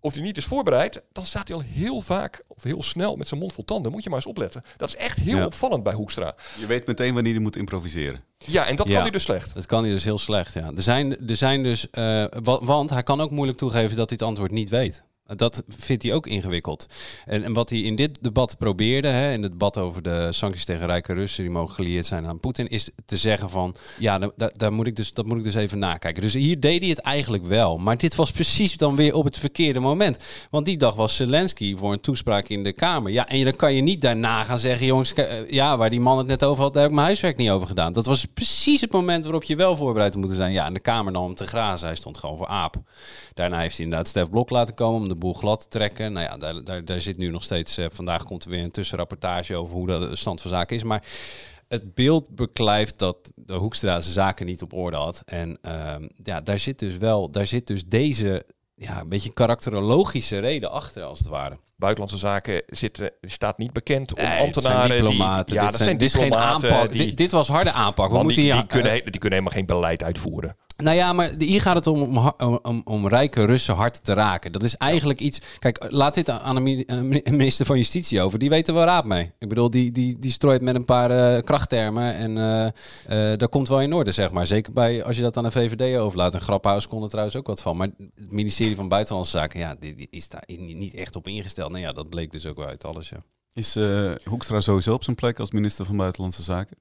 Speaker 5: of hij niet is voorbereid, dan staat hij al heel vaak of heel snel met zijn mond vol tanden. Moet je maar eens opletten. Dat is echt heel ja. opvallend bij Hoekstra.
Speaker 4: Je weet meteen wanneer hij moet improviseren.
Speaker 5: Ja, en dat ja, kan hij dus slecht.
Speaker 6: Dat kan hij dus heel slecht, ja. Er zijn, er zijn dus, uh, want hij kan ook moeilijk toegeven dat hij het antwoord niet weet. Dat vindt hij ook ingewikkeld. En, en wat hij in dit debat probeerde, hè, in het debat over de sancties tegen rijke Russen die mogen gelieerd zijn aan Poetin, is te zeggen van ja, daar, daar moet ik dus, dat moet ik dus even nakijken. Dus hier deed hij het eigenlijk wel. Maar dit was precies dan weer op het verkeerde moment. Want die dag was Zelensky voor een toespraak in de Kamer. Ja, en dan kan je niet daarna gaan zeggen, jongens, eh, ja, waar die man het net over had, daar heb ik mijn huiswerk niet over gedaan. Dat was precies het moment waarop je wel voorbereid moet zijn. Ja, in de Kamer dan om te grazen. Hij stond gewoon voor aap. Daarna heeft hij inderdaad Stef Blok laten komen om de boel glad trekken. Nou ja, daar, daar, daar zit nu nog steeds... Uh, vandaag komt er weer een tussenrapportage over hoe de stand van zaken is. Maar het beeld beklijft dat de Hoekstra zijn zaken niet op orde had. En uh, ja, daar zit dus wel... Daar zit dus deze ja, een beetje karakterologische reden achter, als het ware.
Speaker 5: Buitenlandse zaken zitten, staat niet bekend om nee, ambtenaren.
Speaker 6: diplomaten.
Speaker 5: Die, ja,
Speaker 6: dit, zijn, dit is geen aanpak. Die, dit, dit, was harde aanpak.
Speaker 5: We moeten die, die, kunnen, die kunnen helemaal geen beleid uitvoeren.
Speaker 6: Nou ja, maar hier gaat het om, om, om, om rijke Russen hard te raken. Dat is eigenlijk iets. Kijk, laat dit aan de [laughs] minister van Justitie over. Die weet er wel raad mee. Ik bedoel, die, die, die strooit met een paar uh, krachttermen. En uh, dat komt wel in orde, zeg maar. Zeker bij als je dat aan de VVD overlaat. En Graphuis kon er trouwens ook wat van. Maar het ministerie van Buitenlandse Zaken, ja, die, die is daar niet echt op ingesteld. Nou ja, dat bleek dus ook wel uit alles. Ja.
Speaker 4: Is uh, Hoekstra sowieso op zijn plek als minister van Buitenlandse Zaken?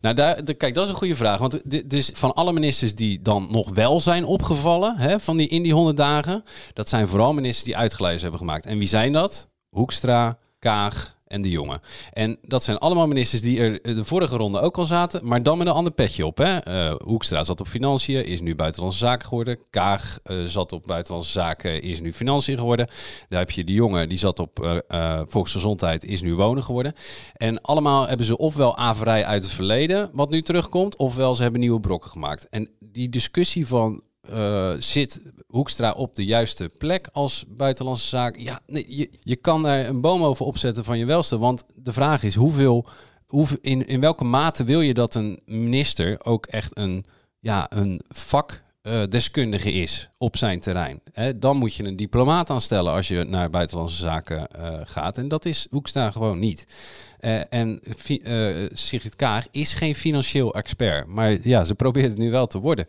Speaker 6: Nou, daar, kijk, dat is een goede vraag. Want dus van alle ministers die dan nog wel zijn opgevallen hè, van die, in die honderd dagen, dat zijn vooral ministers die uitgelezen hebben gemaakt. En wie zijn dat? Hoekstra, Kaag, en de jongen. En dat zijn allemaal ministers die er de vorige ronde ook al zaten, maar dan met een ander petje op. Hè? Uh, Hoekstra zat op financiën, is nu buitenlandse zaken geworden. Kaag uh, zat op buitenlandse zaken, is nu financiën geworden. Daar heb je de jongen, die zat op uh, volksgezondheid, is nu wonen geworden. En allemaal hebben ze ofwel averij uit het verleden, wat nu terugkomt, ofwel ze hebben nieuwe brokken gemaakt. En die discussie van uh, zit Hoekstra op de juiste plek als buitenlandse zaak? Ja, nee, je, je kan daar een boom over opzetten van je welste. Want de vraag is hoeveel, hoe, in, in welke mate wil je dat een minister ook echt een, ja, een vakdeskundige is op zijn terrein? Hè, dan moet je een diplomaat aanstellen als je naar buitenlandse zaken uh, gaat. En dat is Hoekstra gewoon niet. Uh, en uh, Sigrid Kaag is geen financieel expert. Maar ja, ze probeert het nu wel te worden.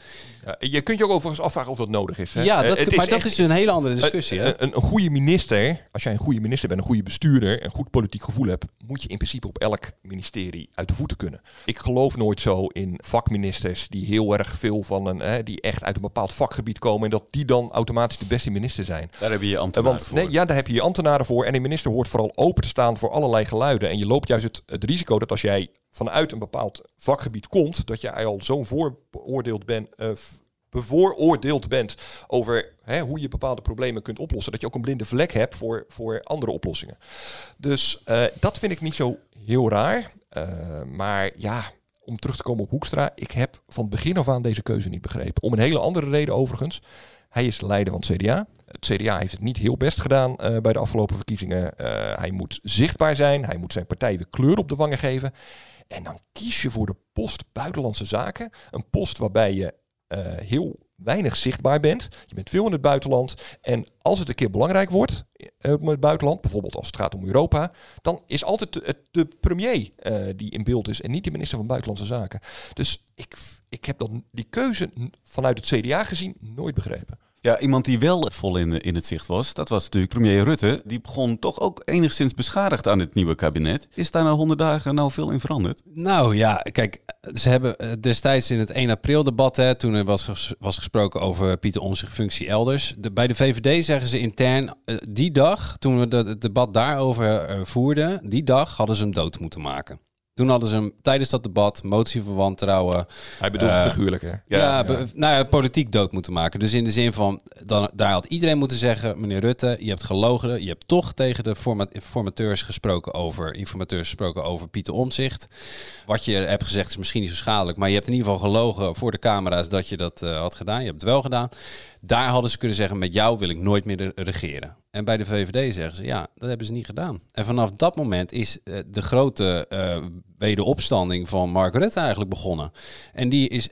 Speaker 5: Je kunt je ook overigens afvragen of dat nodig is. Hè?
Speaker 6: Ja, dat, maar dat is een hele andere discussie.
Speaker 5: Een, een, een, goede minister, als jij een goede minister bent, een goede bestuurder, een goed politiek gevoel hebt, moet je in principe op elk ministerie uit de voeten kunnen. Ik geloof nooit zo in vakministers die heel erg veel van een, hè, die echt uit een bepaald vakgebied komen en dat die dan automatisch de beste minister zijn.
Speaker 4: Daar heb je je ambtenaren
Speaker 5: Want,
Speaker 4: voor.
Speaker 5: Nee, ja, daar heb je je ambtenaren voor. En een minister hoort vooral open te staan voor allerlei geluiden. En je loopt juist het, het risico dat als jij vanuit een bepaald vakgebied komt, dat jij al zo'n vooroordeeld bent. Uh, bevooroordeeld bent over hè, hoe je bepaalde problemen kunt oplossen. Dat je ook een blinde vlek hebt voor, voor andere oplossingen. Dus uh, dat vind ik niet zo heel raar. Uh, maar ja, om terug te komen op Hoekstra. Ik heb van begin af aan deze keuze niet begrepen. Om een hele andere reden overigens. Hij is leider van het CDA. Het CDA heeft het niet heel best gedaan uh, bij de afgelopen verkiezingen. Uh, hij moet zichtbaar zijn. Hij moet zijn partij weer kleur op de wangen geven. En dan kies je voor de post buitenlandse zaken. Een post waarbij je uh, heel weinig zichtbaar bent. Je bent veel in het buitenland. En als het een keer belangrijk wordt in het buitenland, bijvoorbeeld als het gaat om Europa, dan is altijd de, premier uh, die in beeld is en niet de minister van Buitenlandse Zaken. Dus ik, ik heb dan die keuze vanuit het CDA gezien nooit begrepen.
Speaker 4: Ja, iemand die wel vol in, in het zicht was, dat was natuurlijk premier Rutte. Die begon toch ook enigszins beschadigd aan het nieuwe kabinet. Is daar na honderd dagen nou veel in veranderd?
Speaker 6: Nou ja, kijk, ze hebben destijds in het 1 april debat, hè, toen er was, was gesproken over Pieter Omtzigt functie elders. De, bij de VVD zeggen ze intern, uh, die dag, toen we het debat daarover uh, voerden, die dag hadden ze hem dood moeten maken. Toen hadden ze hem tijdens dat debat motie van wantrouwen.
Speaker 5: Hij bedoelt uh, figuurlijk, hè?
Speaker 6: Ja, ja, ja. Nou ja, politiek dood moeten maken. Dus in de zin van, dan, daar had iedereen moeten zeggen: meneer Rutte, je hebt gelogen. Je hebt toch tegen de format, informateurs gesproken over, informateurs gesproken over Pieter Omzicht. Wat je hebt gezegd is misschien niet zo schadelijk, maar je hebt in ieder geval gelogen voor de camera's dat je dat uh, had gedaan. Je hebt het wel gedaan. Daar hadden ze kunnen zeggen: met jou wil ik nooit meer regeren. En bij de VVD zeggen ze, ja, dat hebben ze niet gedaan. En vanaf dat moment is uh, de grote uh, wederopstanding van Mark Rutte eigenlijk begonnen. En die is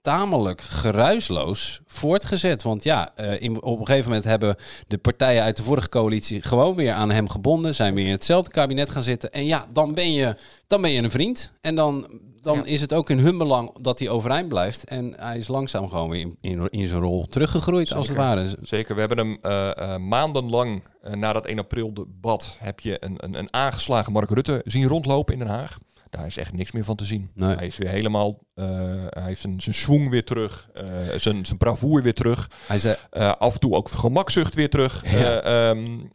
Speaker 6: tamelijk geruisloos voortgezet. Want ja, uh, in, op een gegeven moment hebben de partijen uit de vorige coalitie gewoon weer aan hem gebonden. Zijn weer in hetzelfde kabinet gaan zitten. En ja, dan ben je, dan ben je een vriend. En dan dan is het ook in hun belang dat hij overeind blijft. En hij is langzaam gewoon weer in, in, in zijn rol teruggegroeid, als het ware.
Speaker 5: Zeker, we hebben hem eh, eh, maandenlang na dat 1 april debat... heb je een, een, een aangeslagen Mark Rutte zien rondlopen in Den Haag. Daar is echt niks meer van te zien.
Speaker 6: Nee.
Speaker 5: Hij is weer helemaal, uh, hij heeft zijn, zijn swing weer terug, uh, zijn, zijn bravoer weer terug.
Speaker 6: Hij zei,
Speaker 5: uh, af en toe ook gemakzucht weer terug.
Speaker 6: Ja.
Speaker 5: Um,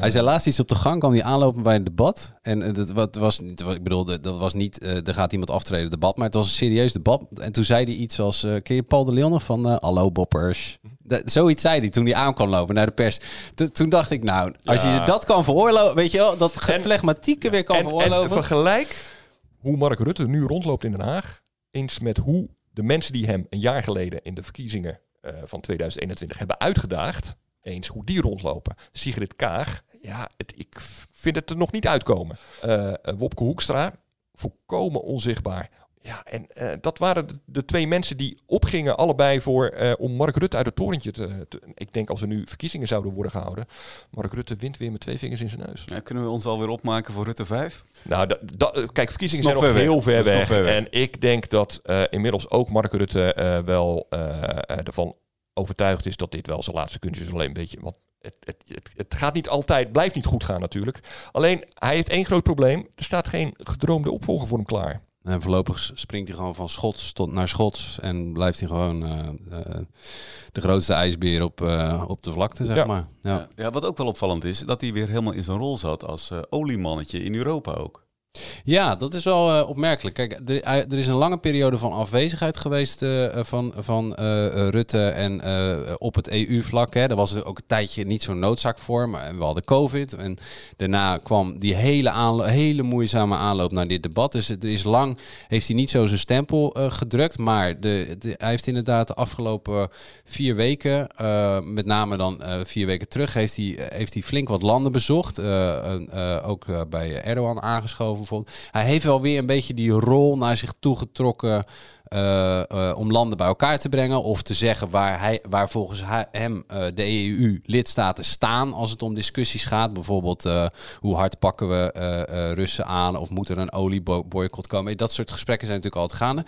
Speaker 6: hij zei laatst iets op de gang, kwam hij aanlopen bij een debat. En dat wat, was, ik bedoel, dat was niet, er gaat iemand aftreden debat, maar het was een serieus debat. En toen zei hij iets als, ken je Paul de Leon nog van Hallo Boppers? Dat, zoiets zei hij toen hij aan kwam lopen naar de pers. To, toen dacht ik, nou, als
Speaker 5: Ja.
Speaker 6: je dat kan veroorloven, weet je wel, dat flegmatieke weer kan
Speaker 5: en,
Speaker 6: veroorloven.
Speaker 5: en vergelijk hoe Mark Rutte nu rondloopt in Den Haag, eens met hoe de mensen die hem een jaar geleden in de verkiezingen uh, van 2021 hebben uitgedaagd, eens hoe die rondlopen. Sigrid Kaag, ja, het, ik vind het er nog niet uitkomen. Uh, Wopke Hoekstra, volkomen onzichtbaar. Ja, en uh, dat waren de, de, twee mensen die opgingen allebei voor uh, om Mark Rutte uit het torentje te, te, Ik denk als er nu verkiezingen zouden worden gehouden, Mark Rutte wint weer met twee vingers in zijn neus.
Speaker 4: Ja, kunnen we ons alweer opmaken voor Rutte 5?
Speaker 5: Nou, da, da, kijk, verkiezingen zijn nog heel ver
Speaker 4: weg.
Speaker 5: weg.
Speaker 4: ver weg.
Speaker 5: En ik denk dat uh, inmiddels ook Mark Rutte wel ervan overtuigd is dat dit wel zijn laatste kunstje is. Alleen een beetje, want het, het, het, het, gaat niet altijd, blijft niet goed gaan natuurlijk. Alleen, hij heeft één groot probleem. Er staat geen gedroomde opvolger voor hem klaar.
Speaker 6: En voorlopig springt hij gewoon van schots tot naar schots. En blijft hij gewoon uh, uh, de grootste ijsbeer op, uh, op de vlakte, zeg
Speaker 4: ja.
Speaker 6: maar. Ja.
Speaker 4: Ja. ja. wat ook wel opvallend is, dat hij weer helemaal in zijn rol zat als oliemannetje in Europa ook.
Speaker 6: Ja, dat is wel uh, opmerkelijk. Kijk, er, er, is een lange periode van afwezigheid geweest uh, van, van Rutte en op het EU-vlak. Er was ook een tijdje niet zo'n noodzaak voor, maar we hadden COVID. En daarna kwam die hele, hele moeizame aanloop naar dit debat. Dus er is lang, heeft hij niet zo zijn stempel gedrukt. Maar de, hij heeft inderdaad de afgelopen vier weken, met name dan vier weken terug, heeft hij, heeft hij flink wat landen bezocht. ook bij Erdogan aangeschoven. Hij heeft wel weer een beetje die rol naar zich toe getrokken uh, uh, om landen bij elkaar te brengen. Of te zeggen waar, hij, waar volgens hem uh, de EU-lidstaten staan als het om discussies gaat. Bijvoorbeeld hoe hard pakken we Russen aan of moet er een olieboycott komen. Dat soort gesprekken zijn natuurlijk altijd gaande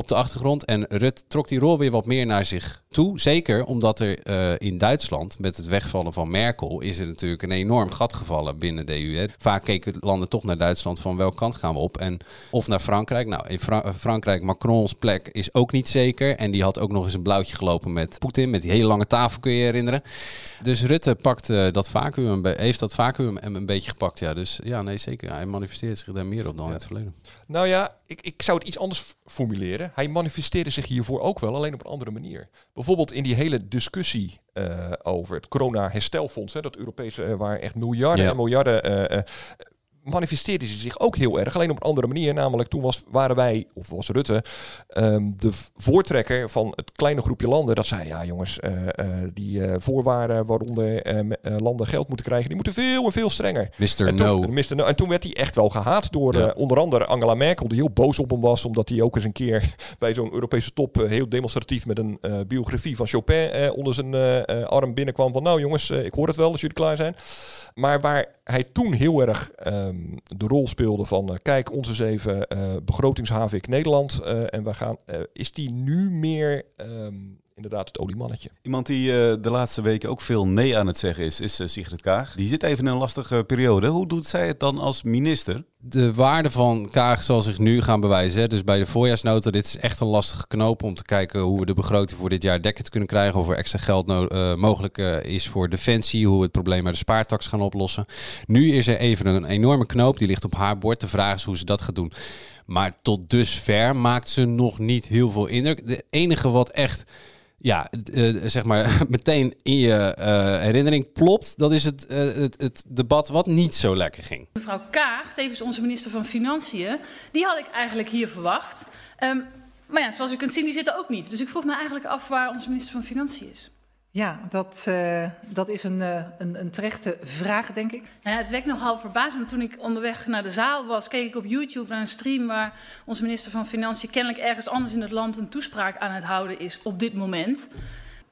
Speaker 6: op de achtergrond. En Rut trok die rol weer wat meer naar zich toe. Zeker omdat er uh, in Duitsland, met het wegvallen van Merkel, is er natuurlijk een enorm gat gevallen binnen de EU. Hè. Vaak keken landen toch naar Duitsland van welke kant gaan we op. En of naar Frankrijk. Nou, in Fra Frankrijk, Macrons plek is ook niet zeker. En die had ook nog eens een blauwtje gelopen met Poetin, met die hele lange tafel, kun je je herinneren. Dus Rutte pakt uh, dat vacuüm, heeft dat vacuüm een beetje gepakt. Ja, dus ja, nee, zeker. Hij manifesteert zich daar meer op dan ja. in het verleden.
Speaker 5: Nou ja, ik, ik zou het iets anders formuleren. Hij manifesteerde zich hiervoor ook wel, alleen op een andere manier. Bijvoorbeeld in die hele discussie uh, over het corona-herstelfonds, hè, dat Europese, uh, waar echt miljarden
Speaker 6: Ja.
Speaker 5: en miljarden. Uh, manifesteerde ze zich ook heel erg, alleen op een andere manier. Namelijk toen was, waren wij, of was Rutte, um, de voortrekker van het kleine groepje landen. Dat zei, ja jongens, uh, uh, die uh, voorwaarden waaronder landen geld moeten krijgen, die moeten veel en veel strenger.
Speaker 6: Mr.
Speaker 5: En
Speaker 6: No.
Speaker 5: Mr. no. En toen werd hij echt wel gehaat door
Speaker 6: Ja.
Speaker 5: onder andere Angela Merkel, die heel boos op hem was, omdat hij ook eens een keer [laughs] bij zo'n Europese top heel demonstratief met een biografie van Chopin onder zijn arm binnenkwam. Van nou jongens, ik hoor het wel als jullie klaar zijn. Maar waar hij toen heel erg um, de rol speelde van uh, kijk, eens even uh, begrotingshavik Nederland. Uh, en we gaan, is die nu meer um, inderdaad het oliemannetje.
Speaker 4: Iemand die de laatste weken ook veel nee aan het zeggen is, is Sigrid Kaag. Die zit even in een lastige periode. Hoe doet zij het dan als minister?
Speaker 6: De waarde van Kaag zal zich nu gaan bewijzen. Hè. Dus bij de voorjaarsnota, dit is echt een lastige knoop om te kijken hoe we de begroting voor dit jaar dekkend kunnen krijgen. Of er extra geld no uh, mogelijk uh, is voor defensie, hoe we het probleem met de spaartax gaan oplossen. Nu is er even een enorme knoop, die ligt op haar bord. De vraag is hoe ze dat gaat doen. Maar tot dusver maakt ze nog niet heel veel indruk. De enige wat echt ja, uh, zeg maar [laughs] meteen in je uh, herinnering plopt, dat is het, uh, het, het, debat wat niet zo lekker ging.
Speaker 12: Mevrouw Kaag, tevens onze minister van Financiën, die had ik eigenlijk hier verwacht. Um, maar ja, zoals u kunt zien, die zit er ook niet. Dus ik vroeg me eigenlijk af waar onze minister van Financiën is.
Speaker 19: Ja, dat, uh, dat is een, uh, een, een terechte vraag, denk ik.
Speaker 12: Nou ja, het wekt nogal verbazing. Toen ik onderweg naar de zaal was, keek ik op YouTube naar een stream waar onze minister van Financiën kennelijk ergens anders in het land een toespraak aan het houden is op dit moment.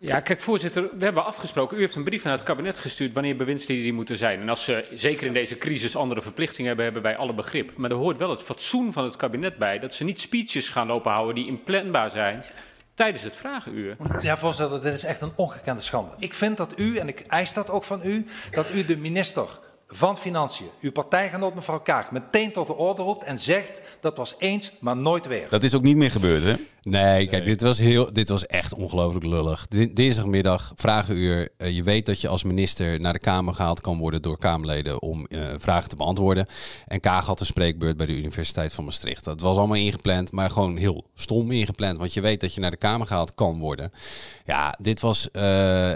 Speaker 20: Ja, kijk, voorzitter, we hebben afgesproken. U heeft een brief naar het kabinet gestuurd wanneer bewindslieden moeten zijn. En als ze zeker in deze crisis andere verplichtingen hebben, hebben wij alle begrip. Maar er hoort wel het fatsoen van het kabinet bij dat ze niet speeches gaan lopen houden die inplanbaar zijn tijdens het vragenuur.
Speaker 21: Ja, voorzitter, dit is echt een ongekende schande. Ik vind dat u, en ik eis dat ook van u, dat u de minister van Financiën, uw partijgenoot mevrouw Kaag, meteen tot de orde roept en zegt dat was eens, maar nooit weer.
Speaker 4: Dat is ook niet meer gebeurd, hè?
Speaker 6: Nee, kijk, Dit, was heel, dit was echt ongelooflijk lullig. Dinsdagmiddag, vragenuur. Uh, je weet dat je als minister naar de Kamer gehaald kan worden door Kamerleden om uh, vragen te beantwoorden. En Kaag had een spreekbeurt bij de Universiteit van Maastricht. Dat was allemaal ingepland, maar gewoon heel stom ingepland. Want je weet dat je naar de Kamer gehaald kan worden. Ja, dit was, uh,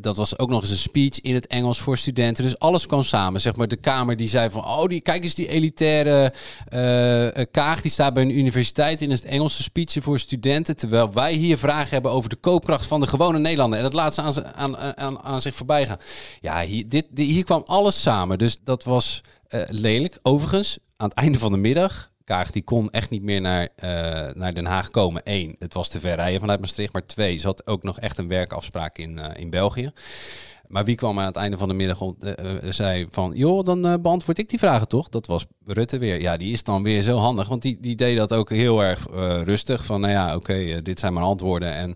Speaker 6: dat was ook nog eens een speech in het Engels voor studenten. Dus alles kwam samen. Zeg maar de Kamer die zei van, oh, die, kijk eens die elitaire Kaag, die staat bij een universiteit in het Engelse speech voor studenten. Terwijl wij hier vragen hebben over de koopkracht van de gewone Nederlander. En dat laat ze aan, aan, aan, aan zich voorbij gaan. Ja, hier, dit, hier kwam alles samen. Dus dat was uh, lelijk. Overigens, aan het einde van de middag. Kaag die kon echt niet meer naar, uh, naar Den Haag komen. Eén, het was te ver rijden vanuit Maastricht. Maar twee, ze had ook nog echt een werkafspraak in, uh, in België. Maar wie kwam aan het einde van de middag uh, uh, zei van... joh, dan uh, beantwoord ik die vragen toch? Dat was Rutte weer. Ja, die is dan weer zo handig. Want die, die deed dat ook heel erg rustig. Van nou ja, oké, dit zijn mijn antwoorden. En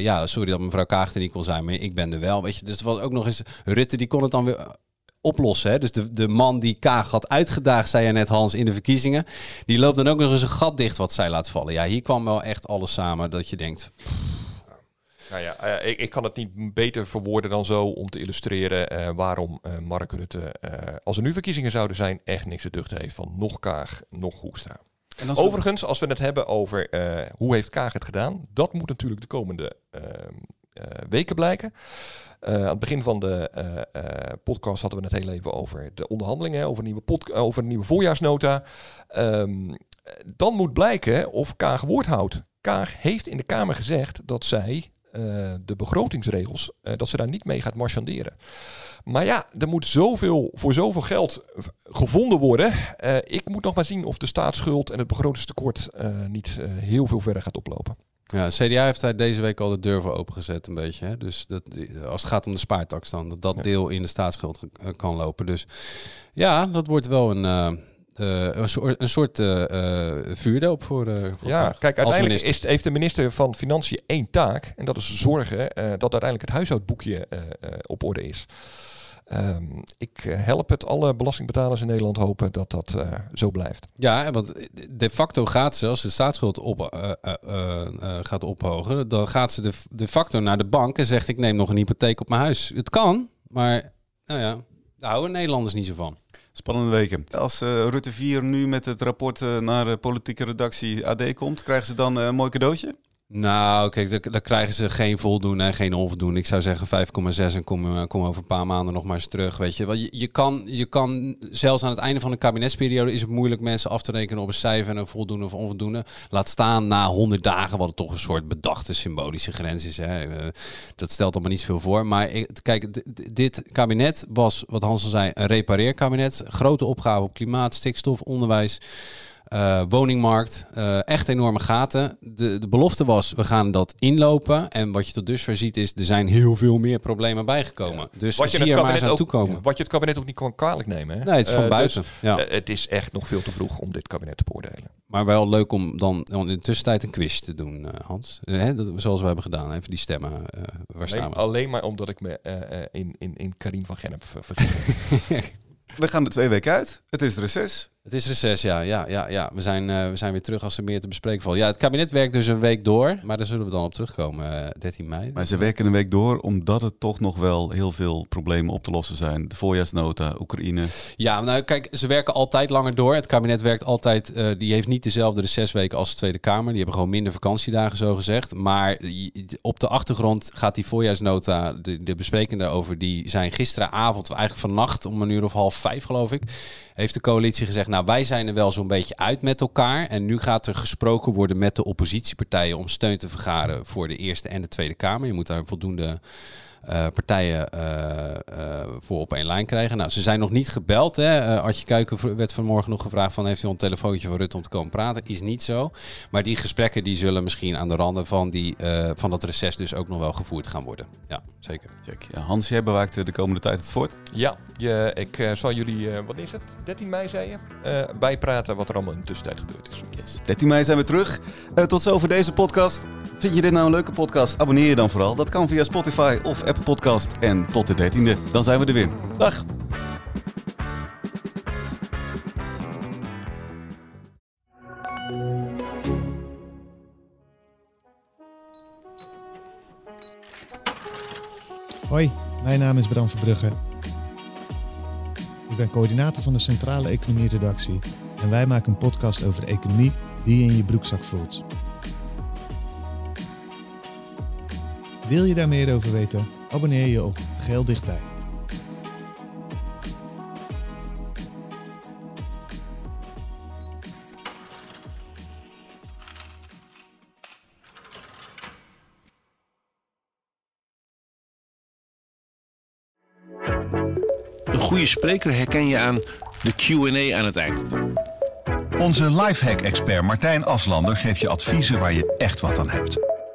Speaker 6: ja, sorry dat mevrouw Kaag er niet kon zijn, maar ik ben er wel. Weet je, dus het was ook nog eens... Rutte die kon het dan weer oplossen. Hè? Dus de, de man die Kaag had uitgedaagd, zei je net Hans, in de verkiezingen... die loopt dan ook nog eens een gat dicht wat zij laat vallen. Ja, hier kwam wel echt alles samen dat je denkt...
Speaker 5: Nou ja, uh, ik, ik, kan het niet beter verwoorden dan zo om te illustreren uh, waarom uh, Mark Rutte, als er nu verkiezingen zouden zijn, echt niks te duchten heeft van nog Kaag, nog Hoekstra. Als Overigens, als we het hebben over hoe heeft Kaag het gedaan, dat moet natuurlijk de komende ehm, weken blijken. aan het begin van de podcast hadden we het heel even over de onderhandelingen, over een nieuwe, pod over een nieuwe voorjaarsnota. Um, dan moet blijken of Kaag woord houdt. Kaag heeft in de Kamer gezegd dat zij uh, de begrotingsregels, uh, dat ze daar niet mee gaat marchanderen. Maar ja, er moet zoveel, voor zoveel geld gevonden worden. Uh, ik moet nog maar zien of de staatsschuld en het begrotingstekort niet heel veel verder gaat oplopen.
Speaker 6: Ja, CDA heeft hij deze week al de deur voor opengezet een beetje. Hè? Dus dat, als het gaat om de spaartax dan, dat dat ja. deel in de staatsschuld kan lopen. Dus ja, dat wordt wel een uh, een soort, een soort uh, uh, vuurdoop voor, voor
Speaker 5: Ja, kijk, uiteindelijk is, heeft de minister van Financiën één taak. En dat is zorgen dat uiteindelijk het huishoudboekje op orde is. Um, ik help het alle belastingbetalers in Nederland hopen dat dat zo blijft.
Speaker 6: Ja, want de facto gaat ze, als de staatsschuld op, gaat ophogen, dan gaat ze de, de facto naar de bank en zegt ik neem nog een hypotheek op mijn huis. Het kan, maar nou ja, daar houden Nederlanders niet zo van.
Speaker 4: Spannende weken. Als uh, Rutte 4 nu met het rapport uh, naar de politieke redactie AD komt, krijgen ze dan een mooi cadeautje?
Speaker 6: Nou, kijk, daar krijgen ze geen voldoende en geen onvoldoende. Ik zou zeggen 5,6 en kom, kom over een paar maanden nog maar eens terug. Weet je, je, je, kan, je kan zelfs aan het einde van de kabinetsperiode is het moeilijk mensen af te rekenen op een cijfer en een voldoende of onvoldoende. Laat staan na 100 dagen, wat het toch een soort bedachte symbolische grens is. Hè. Dat stelt allemaal niet zoveel voor. Maar kijk, dit kabinet was, wat Hans al zei, een repareerkabinet. Grote opgave op klimaat, stikstof, onderwijs. Uh, woningmarkt, uh, echt enorme gaten. De, de belofte was, we gaan dat inlopen. En wat je tot dusver ziet is, er zijn heel veel meer problemen bijgekomen. Ja. Dus
Speaker 5: wat je
Speaker 6: zie
Speaker 5: het
Speaker 6: er maar eens aan
Speaker 5: ook,
Speaker 6: toekomen.
Speaker 5: Wat je het kabinet ook niet kan kwalijk nemen. Hè?
Speaker 6: Nee, het is van uh, buiten.
Speaker 5: Dus,
Speaker 6: ja.
Speaker 5: het is echt nog veel te vroeg om dit kabinet te beoordelen.
Speaker 6: Maar wel leuk om dan in de tussentijd een quiz te doen, Hans. Hè, dat, zoals we hebben gedaan, even die stemmen. waar staan we?
Speaker 5: Alleen maar omdat ik me in, in, in Karin van Gennep vergis. [laughs]
Speaker 4: we gaan er twee weken uit. Het is reces.
Speaker 6: Het is reces, ja. ja, ja, ja. We, zijn, uh, we zijn weer terug als er meer te bespreken valt. Ja, het kabinet werkt dus een week door, maar daar zullen we dan op terugkomen, uh, 13 mei.
Speaker 4: Maar ze werken een week door omdat het toch nog wel heel veel problemen op te lossen zijn. De voorjaarsnota, Oekraïne.
Speaker 6: Ja, nou kijk, ze werken altijd langer door. Het kabinet werkt altijd, uh, die heeft niet dezelfde recesweken als de Tweede Kamer. Die hebben gewoon minder vakantiedagen, zo gezegd. Maar op de achtergrond gaat die voorjaarsnota, de, de besprekingen daarover, die zijn gisteravond, eigenlijk vannacht om een uur of half vijf geloof ik, heeft de coalitie gezegd, nou wij zijn er wel zo'n beetje uit met elkaar. En nu gaat er gesproken worden met de oppositiepartijen om steun te vergaren voor de Eerste en de Tweede Kamer. Je moet daar voldoende eh, partijen eh, eh, voor op één lijn krijgen. Nou, ze zijn nog niet gebeld. Hè. Eh, Artje Kuiken werd vanmorgen nog gevraagd van heeft u een telefoontje van Rutte om te komen praten? Is niet zo. Maar die gesprekken die zullen misschien aan de randen van, die, eh, van dat reces dus ook nog wel gevoerd gaan worden. Ja, zeker.
Speaker 4: Check. Ja, Hans, jij bewaakt de komende tijd het fort.
Speaker 5: Ja, je, ik zal jullie, eh, wat is het, 13 mei zei je, Eh, bijpraten wat er allemaal in de tussentijd gebeurd is.
Speaker 4: Yes. 13 mei zijn we terug. Tot zover deze podcast. Vind je dit nou een leuke podcast? Abonneer je dan vooral. Dat kan via Spotify of Apple Podcast. En tot de 13e. Dan zijn we er weer. Dag.
Speaker 22: Hoi, mijn naam is Bram Verbrugge. Ik ben coördinator van de Centrale Economie Redactie en wij maken een podcast over de economie die je in je broekzak voelt. Wil je daar meer over weten? Abonneer je op Geel Dichtbij.
Speaker 13: Een goede spreker herken je aan de Q&A aan het eind.
Speaker 2: Onze lifehack-expert Martijn Aslander geeft je adviezen waar je echt wat aan hebt.